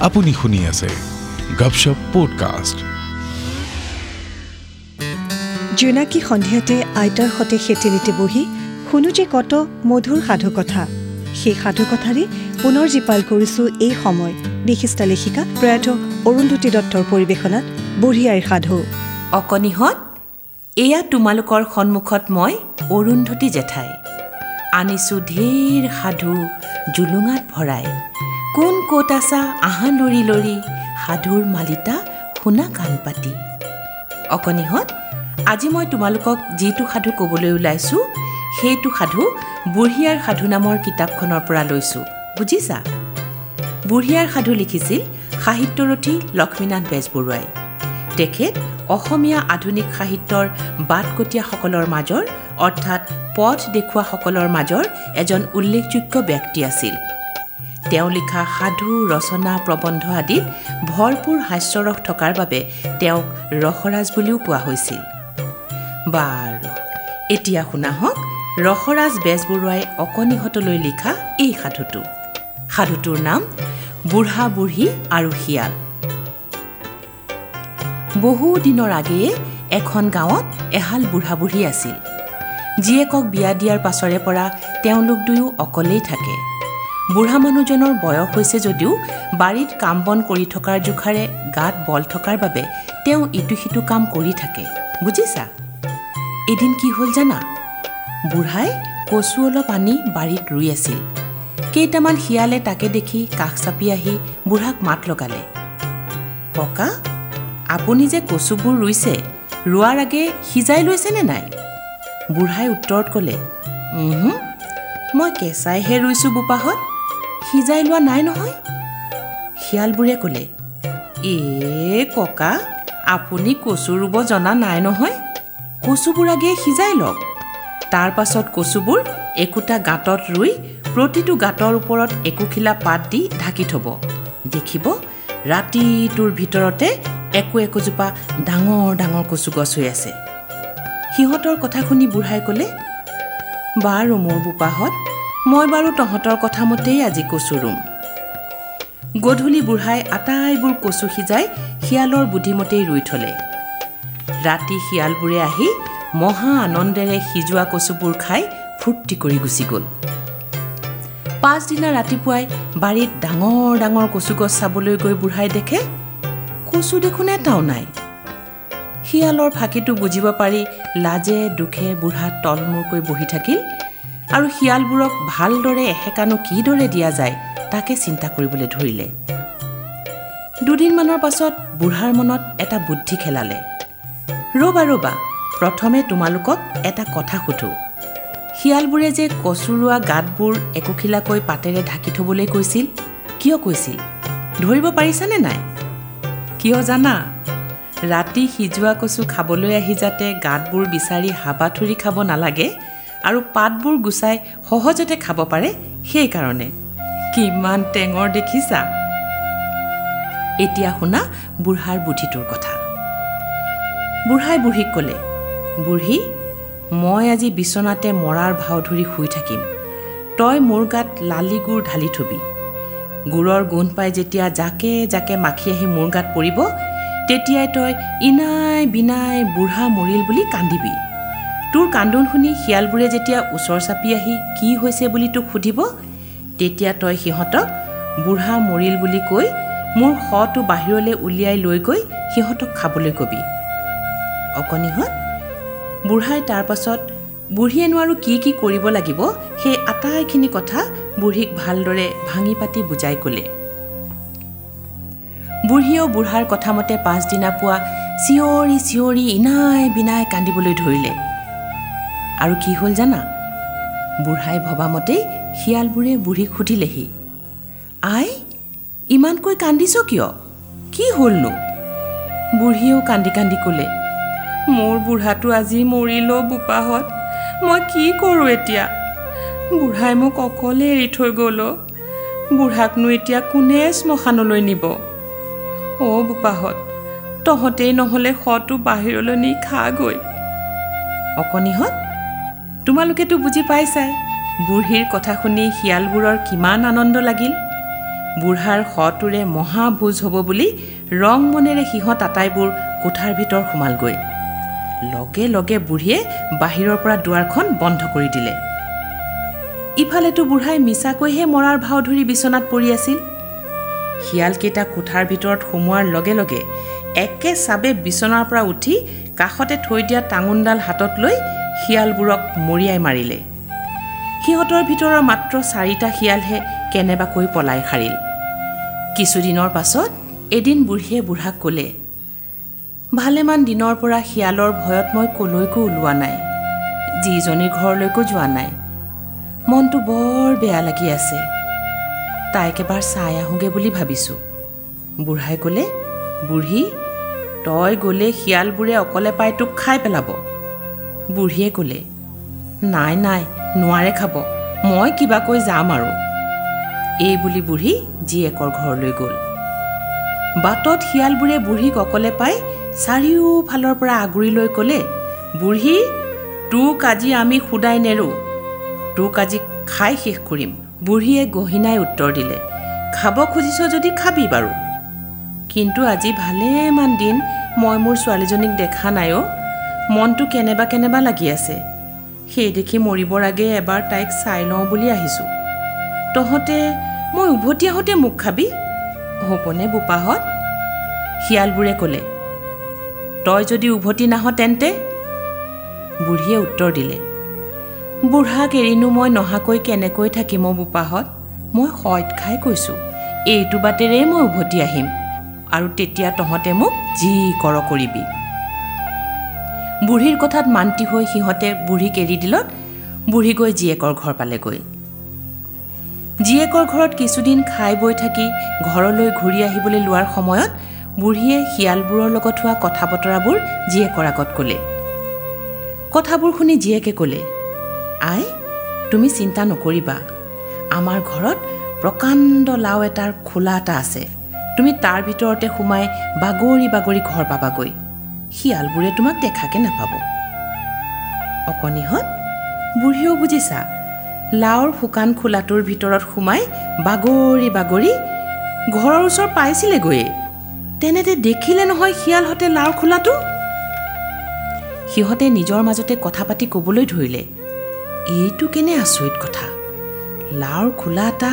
আপুনি শুনি আছে গপশপ পডকাষ্ট জোনাকী সন্ধিয়াতে আইতাৰ সতে সেতেলিতে বহি শুনো যে কত মধুৰ সাধুকথা। সেই সাধুকথাৰে পুনৰ জীপাল কৰিছো এই সময়। বিশিষ্ট লেখিকা প্ৰয়াত অৰুন্ধতী দত্তৰ পৰিৱেশনাত বুঢ়ী আইৰ সাধু অকণিহঁত এয়া তোমালোকৰ সন্মুখত মই অৰুন্ধতী জেঠাই। আনিছোঁ ঢেৰ সাধু জুলুঙাত ভৰাই। কোন ক'ত আছা? আহা লৰি লৰি। সাধুৰ মালিতা শুনা কাণ পাতি। অকণিহঁত আজি মই তোমালোকক যিটো সাধু ক'বলৈ ওলাইছোঁ সেইটো সাধু বুঢ়ীয়াৰ সাধু নামৰ কিতাপখনৰ পৰা লৈছোঁ। বুজিছা? বুঢ়ীয়াৰ সাধু লিখিছিল সাহিত্যৰথী লক্ষ্মীনাথ বেজবৰুৱাই। তেখেত অসমীয়া আধুনিক সাহিত্যৰ বাটকটীয়াসকলৰ মাজৰ অৰ্থাৎ পথ দেখুওৱাসকলৰ মাজৰ এজন উল্লেখযোগ্য ব্যক্তি আছিল। তেওঁ লিখা সাধু ৰচনা প্ৰবন্ধ আদিত ভৰপূৰ হাস্যৰস থকাৰ বাবে তেওঁক ৰসৰাজ বুলিও কোৱা হৈছিল। বাৰু এতিয়া শুনা হওক ৰসৰাজ বেজবৰুৱাই অকণিহঁতলৈ লিখা এই সাধুটো। সাধুটোৰ নাম বুঢ়া বুঢ়ী আৰু শিয়াল। বহু দিনৰ আগেয়ে এখন গাঁৱত এহাল বুঢ়া বুঢ়ী আছিল। জীয়েকক বিয়া দিয়াৰ পাছৰে পৰা তেওঁলোক দুয়ো অকলেই থাকে। বুঢ়া মানুহজনৰ বয়স হৈছে যদিও বাৰীত কাম বন কৰি থকাৰ জোখাৰে গাত বল থকাৰ বাবে তেওঁ ইটো সিটো কাম কৰি থাকে। বুজিছা? এদিন কি হ'ল জানা? বুঢ়াই কচু অলপ আনি বাৰীত ৰুই আছিল। কেইটামান শিয়ালে তাকে দেখি কাষ চাপি আহি বুঢ়াক মাত লগালে। ককা আপুনি যে কচুবোৰ ৰুইছে ৰোৱাৰ আগে সিজাই লৈছেনে নাই? বুঢ়াই উত্তৰত ক'লে মই কেঁচাইহে ৰুইছোঁ বোপাহঁত। সিজাই লোৱা নাই নহয়? শিয়ালবোৰে ক'লে এ ককা আপুনি কচু ৰুব জনা নাই নহয়। কচুবোৰ আগে সিজাই লওক। তাৰ পাছত কচুবোৰ একোটা গাঁতত ৰুই প্ৰতিটো গাঁতৰ ওপৰত একোখিলা পাত দি ঢাকি থ'ব। দেখিব ৰাতিটোৰ ভিতৰতে একো একোজোপা ডাঙৰ ডাঙৰ কচু গছ হৈ আছে। সিহঁতৰ কথা শুনি বুঢ়াই ক'লে বাৰু মোৰ বোপাহঁত মই বাৰু তহঁতৰ কথামতেই আজি কচু ৰুম। গধূলি বুঢ়াই আটাইবোৰ কচু সিজাই শিয়ালৰ বুদ্ধিমতেই ৰুই থলে। ৰাতি শিয়ালবোৰে আহি মহা আনন্দেৰে সিজোৱা কচুবোৰ খাই ফূৰ্তি কৰি গুচি গ'ল। পাছদিনা ৰাতিপুৱাই বাৰীত ডাঙৰ ডাঙৰ কচু গছ চাবলৈ গৈ বুঢ়াই দেখে কচু দেখোন এটাও নাই। শিয়ালৰ ফাঁকিটো বুজিব পাৰি লাজে দুখে বুঢ়া তলমূৰকৈ বহি থাকিল আৰু শিয়ালবোৰক ভালদৰে এসেকানো কিদৰে দিয়া যায় তাকে চিন্তা কৰিবলৈ ধৰিলে। দুদিনমানৰ পাছত বুঢ়াৰ মনত এটা বুদ্ধি খেলালে। ৰ'বা ৰ'বা প্ৰথমে তোমালোকক এটা কথা সোধোঁ। শিয়ালবোৰে যে কচু ৰোৱা গাঁতবোৰ একোখিলাকৈ পাতেৰে ঢাকি থ'বলৈ কৈছিল কিয় কৈছিল? ধৰিব পাৰিছানে নাই? কিয় জানা? ৰাতি সিজোৱা কচু খাবলৈ আহি যাতে গাঁতবোৰ বিচাৰি হাবাথুৰি খাব নালাগে আৰু পাতবোৰ গুচাই সহজতে খাব পাৰে সেইকাৰণে। কিমান টেঙৰ দেখিছা? এতিয়া শুনা বুঢ়াৰ বুদ্ধিটোৰ কথা। বুঢ়াই বুঢ়ীক ক'লে বুঢ়ী মই আজি বিচনাতে মৰাৰ ভাও ধৰি শুই থাকিম। তই মোৰ গাত লালি গুৰ ঢালি থবি। গুৰৰ গোন্ধ পাই যেতিয়া জাকে জাকে মাখি আহি মোৰ গাত পৰিব তেতিয়াই তই ইনাই বিনাই বুঢ়া মৰিল বুলি কান্দিবি। তোৰ কান্দোন শুনি শিয়ালবোৰে যেতিয়া ওচৰ চাপি আহি কি হৈছে বুলি তোক সুধিব তেতিয়া তই সিহঁতক বুঢ়া মৰিল বুলি কৈ মোৰ শটো বাহিৰলৈ উলিয়াই লৈ গৈ সিহঁতক খাবলৈ কবি। অকণিহঁত বুঢ়াই তাৰ পাছত বুঢ়ীয়েনো আৰু কি কি কৰিব লাগিব? সেই আটাইখিনি কথা বুঢ়ীক ভালদৰে ভাঙি পাতি বুজাই ক'লে। বুঢ়ীয়েও বুঢ়াৰ কথামতে পাছদিনা পুৱা চিঞৰি চিঞৰি ইনাই বিনাই কান্দিবলৈ ধৰিলে। আৰু কি হ'ল জানা? বুঢ়াই ভবামতেই শিয়ালবোৰে বুঢ়ীক সুধিলেহি আই ইমানকৈ কান্দিছ কিয়? কি হ'লনো? বুঢ়ীয়েও কান্দি কান্দি ক'লে মোৰ বুঢ়াটো আজি মৰিল বোপাহঁত মই কি কৰোঁ এতিয়া? বুঢ়াই মোক অকলে এৰি থৈ গ'ল বুঢ়াকনো এতিয়া কোনে শ্মশানলৈ নিব? অ' বোপাহঁত তহঁতেই নহ'লে শটো বাহিৰলৈ নি খাগৈ। অকণিহঁত তোমালোকেতো বুজি পাইছাই। বুঢ়ীৰ কথা শুনি শিয়ালবোৰৰ কিমান আনন্দ লাগিল। বুঢ়াৰ শটোৰে মহাভোজ হ'ব বুলি ৰং মনেৰে সিহঁত আটাইবোৰ কোঠাৰ ভিতৰ সোমালগৈ। লগে লগে বুঢ়ীয়ে বাহিৰৰ পৰা দুৱাৰখন বন্ধ কৰি দিলে। ইফালেতো বুঢ়াই মিছাকৈহে মৰাৰ ভাও ধৰি বিচনাত পৰি আছিল। শিয়ালকেইটা কোঠাৰ ভিতৰত সোমোৱাৰ লগে লগে একে চাবে বিচনাৰ পৰা উঠি কাষতে থৈ দিয়া টাঙোনডাল হাতত লৈ শিয়ালবোৰক মৰিয়াই মাৰিলে। সিহঁতৰ ভিতৰৰ মাত্ৰ চাৰিটা শিয়ালহে কেনেবাকৈ পলাই সাৰিল। কিছুদিনৰ পাছত এদিন বুঢ়ীয়ে বুঢ়াক ক'লে ভালেমান দিনৰ পৰা শিয়ালৰ ভয়ত মই কলৈকো ওলোৱা নাই যিজনীৰ ঘৰলৈকো যোৱা নাই। মনটো বৰ বেয়া লাগি আছে। তাইক এবাৰ চাই আহোঁগৈ বুলি ভাবিছোঁ। বুঢ়াই ক'লে বুঢ়ী তই গ'লে শিয়ালবোৰে অকলে পাই তোক খাই পেলাব। বুঢ়ীয়ে ক'লে নাই নাই নোৱাৰে খাব মই কিবাকৈ যাম আৰু। এই বুলি বুঢ়ী জীয়েকৰ ঘৰলৈ গ'ল। বাটত শিয়ালবোৰে বুঢ়ীক অকলে পাই চাৰিওফালৰ পৰা আগুৰি লৈ ক'লে বুঢ়ী তোক আজি আমি সুদাই নেৰোঁ তোক আজি খাই শেষ কৰিম। বুঢ়ীয়ে গহীনাই উত্তৰ দিলে খাব খুজিছ যদি খাবি বাৰু। কিন্তু আজি ভালেমান দিন মই মোৰ ছোৱালীজনীক দেখা নাই অ' মনটো কেনেবা কেনেবা লাগি আছে। সেই দেখি মৰিবৰ আগে এবাৰ তাইক চাই লওঁ বুলি আহিছোঁ। তহঁতে মই উভতি আহোঁতে মোক খাবি? হ'বনে বোপাহঁত? শিয়ালবোৰে ক'লে তই যদি উভতি নাহ তেন্তে? বুঢ়ীয়ে উত্তৰ দিলে বুঢ়াক এৰিনো মই নহাকৈ কেনেকৈ থাকিম বোপাহঁত? মই সইত খাই কৈছোঁ এইটো বাটেৰেই মই উভতি আহিম। আৰু তেতিয়া তহঁতে মোক যি কৰ কৰিবি। বুঢ়ীৰ কথাত মান্তি হৈ সিহঁতে বুঢ়ীক এৰি দিলত বুঢ়ী গৈ জীয়েকৰ ঘৰ পালেগৈ। জীয়েকৰ ঘৰত কিছুদিন খাই বৈ থাকি ঘৰলৈ ঘূৰি আহিবলৈ লোৱাৰ সময়ত বুঢ়ীয়ে শিয়ালবোৰৰ লগত হোৱা কথা বতৰাবোৰ জীয়েকৰ আগত ক'লে। কথাবোৰ শুনি জীয়েকে ক'লে আই তুমি চিন্তা নকৰিবা। আমাৰ ঘৰত প্ৰকাণ্ড লাও এটাৰ খোলা এটা আছে। তুমি তাৰ ভিতৰতে সোমাই বাগৰি বাগৰি ঘৰ পাবাগৈ। শিয়ালবোৰে তোমাক দেখাকে নাপাব। অকণিহঁত বুঢ়ীয়েও বুজিছা লাওৰ শুকান খোলাটোৰ ভিতৰত সোমাই বাগৰি বাগৰি ঘৰৰ ওচৰ পাইছিলেগৈয়ে। তেনেতে দেখিলে নহয় শিয়ালহঁতে লাওৰ খোলাটো? সিহঁতে নিজৰ মাজতে কথা পাতি ক'বলৈ ধৰিলে এইটো কেনে আচৰিত কথা? লাওৰ খোলা এটা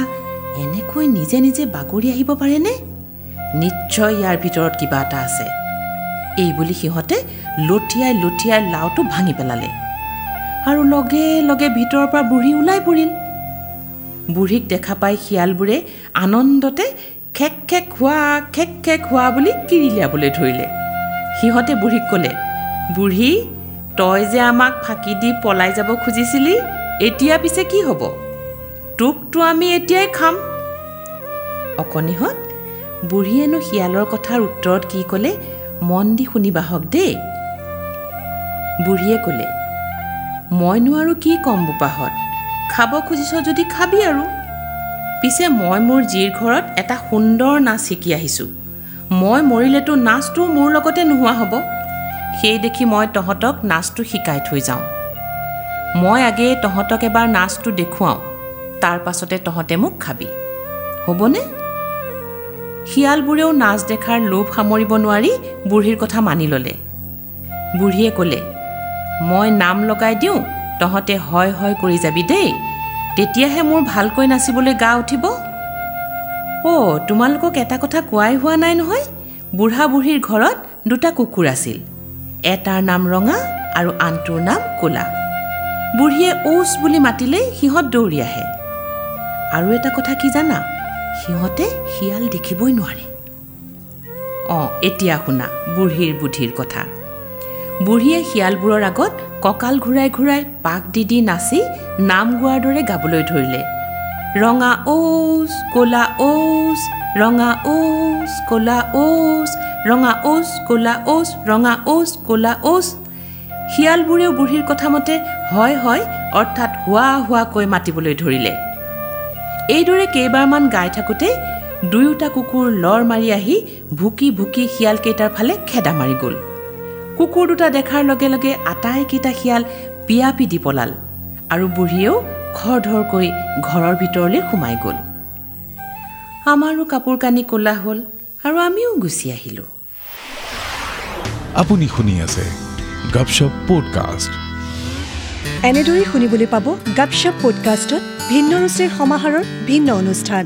এনেকৈ নিজে নিজে বাগৰি আহিব পাৰেনে? নিশ্চয় ইয়াৰ ভিতৰত কিবা এটা আছে। এই বুলি সিহঁতে লঠিয়াই লঠিয়াই লাওটো ভাঙি পেলালে। আৰু লগে লগে ভিতৰৰ পৰা বুঢ়ী ওলাই পৰিল। বুঢ়ীক দেখা পাই শিয়ালবোৰে আনন্দতে খেক খেক হোৱা খেক খেক হোৱা বুলি কিৰিলিয়াবলৈ ধৰিলে। সিহঁতে বুঢ়ীক ক'লে বুঢ়ী তই যে আমাক ফাঁকি দি পলাই যাব খুজিছিলি এতিয়া পিছে কি হ'ব? তোকতো আমি এতিয়াই খাম। অকণিহঁত বুঢ়ীয়েনো শিয়ালৰ কথাৰ উত্তৰত কি ক'লে মন দি শুনিবাহক দেই। বুঢ়ীয়ে ক'লে মইনো আৰু কি ক'ম বোপাহঁত? খাব খুজিছ যদি খাবি আৰু। পিছে মই মোৰ জীৰ ঘৰত এটা সুন্দৰ নাচ শিকি আহিছোঁ। মই মৰিলেতো নাচটো মোৰ লগতে নোহোৱা হ'ব। সেই দেখি মই তহঁতক নাচটো শিকাই থৈ যাওঁ। মই আগেয়ে তহঁতক এবাৰ নাচটো দেখুৱাওঁ। তাৰ পাছতে তহঁতে মোক খাবি। হ'বনে? শিয়ালবোৰেও নাচ দেখাৰ লোভ সামৰিব নোৱাৰি বুঢ়ীৰ কথা মানি ল'লে। বুঢ়ীয়ে ক'লে মই নাম লগাই দিওঁ তহঁতে হয় হয় কৰি যাবি দেই। তেতিয়াহে মোৰ ভালকৈ নাচিবলৈ গা উঠিব। অ' তোমালোকক এটা কথা কোৱাই হোৱা নাই নহয় বুঢ়া বুঢ়ীৰ ঘৰত দুটা কুকুৰ আছিল। এটাৰ নাম ৰঙা আৰু আনটোৰ নাম ক'লা। বুঢ়ীয়ে ঔচ বুলি মাতিলেই সিহঁত দৌৰি আহে। আৰু এটা কথা কি জানা? সিহঁতে শিয়াল দেখিবই নোৱাৰে। অঁ এতিয়া শুনা বুঢ়ীৰ বুদ্ধিৰ কথা। বুঢ়ীয়ে শিয়ালবোৰৰ আগত কঁকাল ঘূৰাই ঘূৰাই পাক দি দি নাচি নাম গোৱাৰ দৰে গাবলৈ ধৰিলে। ৰঙা ঔচ ক'লা ঔচ ৰঙা ঔচ ক'লা ঔচ ৰঙা ঔচ ক'লা ঔচ ৰঙা ঔচ ক'লা ঔচ। শিয়ালবোৰেও বুঢ়ীৰ কথামতে হয় হয় অৰ্থাৎ হোৱা হোৱাকৈ মাতিবলৈ ধৰিলে। এইদৰে কেইবাৰমান গাই থাকোঁতে দুয়োটা কুকুৰ লৰ মাৰি আহি ভুকি ভুকি শিয়ালকেইটাৰ ফালে খেদা মাৰি গ'ল। কুকুৰ দুটা দেখাৰ লগে লগে আটাইকেইটা শিয়াল পিয়াপি দি পলাল আৰু বুঢ়ীয়েও খৰধৰকৈ ঘৰৰ ভিতৰলৈ সোমাই গ'ল। আমাৰো কাপোৰ কানি ক'লা হ'ল আৰু আমিও গুচি আহিলোঁ। আপুনি শুনি আছে গপশপ পডকাষ্ট এনেদৰেই শুনিবলৈ পাব গাপশপ পডকাষ্টত ভিন্ন ৰুচিৰ সমাহাৰৰ ভিন্ন অনুষ্ঠান।